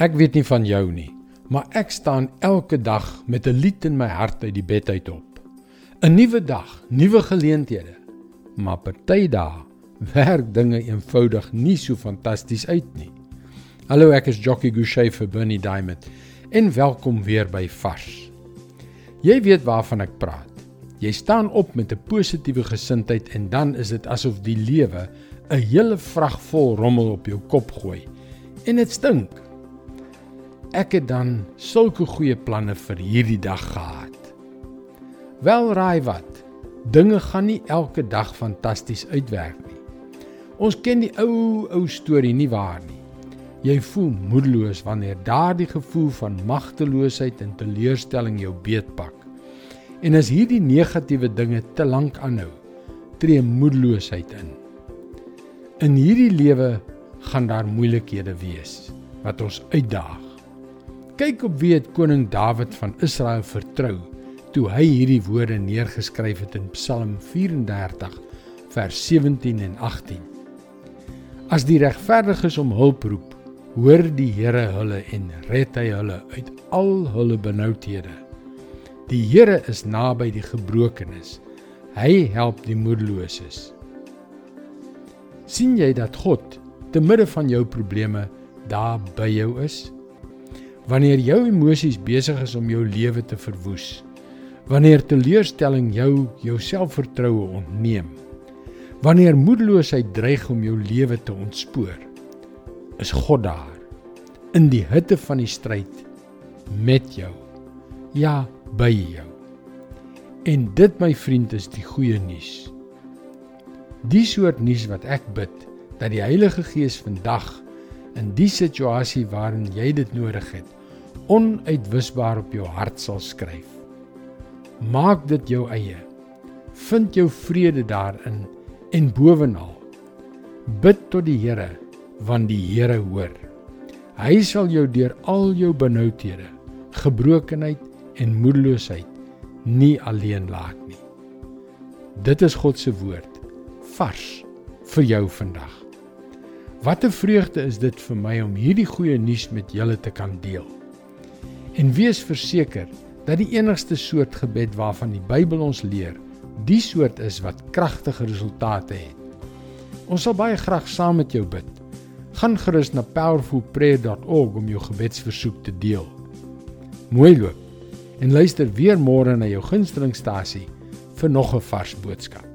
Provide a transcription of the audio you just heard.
Ek weet nie van jou nie, maar ek staan elke dag met 'n lied in my hart uit die bed uit op. 'n Nuwe dag, nuwe geleenthede. Maar party dae werk dinge eenvoudig nie so fantasties uit nie. Hallo, ek is Jockey Gouchee vir Bernie Diamond en welkom weer by Vars. Jy weet waarvan ek praat. Jy staan op met 'n positiewe gesindheid en dan is dit asof die lewe 'n hele vrag vol rommel op jou kop gooi. En dit stink ek het dan sulke goeie planne vir hierdie dag gehad. Wel raai wat? Dinge gaan nie elke dag fantasties uitwerk nie. Ons ken die ou ou storie nie waar nie. Jy voel moedeloos wanneer daardie gevoel van magteloosheid en teleurstelling jou beetpak. En as hierdie negatiewe dinge te lank aanhou, tree moedeloosheid in. In hierdie lewe gaan daar moeilikhede wees wat ons uitdaag. Kyk op wie het koning Dawid van Israel vertrou toe hy hierdie woorde neergeskryf het in Psalm 34 vers 17 en 18. As die regverdiges om hulp roep, hoor die Here hulle en red hy hulle uit al hulle benoudhede. Die Here is naby die gebrokenes. Hy help die moedeloses. sien jy dat God te midde van jou probleme daar by jou is? Wanneer jou emosies besig is om jou lewe te verwoes. Wanneer teleurstelling jou jou selfvertroue ontneem. Wanneer moedeloosheid dreig om jou lewe te ontspoor. Is God daar in die hitte van die stryd met jou. Ja, by jou. En dit my vriend is die goeie nuus. Die soort nuus wat ek bid dat die Heilige Gees vandag in die situasie waarin jy dit nodig het, onuitwisbaar op jou hart sal skryf. Maak dit jou eie. Vind jou vrede daarin en bovenal bid tot die Here want die Here hoor. Hy sal jou deur al jou benoudhede, gebrokenheid en moedeloosheid nie alleen laat nie. Dit is God se woord vars vir jou vandag. Wat 'n vreugde is dit vir my om hierdie goeie nuus met julle te kan deel. En wees verseker dat die enigste soort gebed waarvan die Bybel ons leer, die soort is wat kragtige resultate het. Ons sal baie graag saam met jou bid. Gaan gerus na powerfulprayer.org om jou gebedsversoek te deel. Mooi loop. En luister weer môre na jou gunstelingstasie vir nog 'n vars boodskap.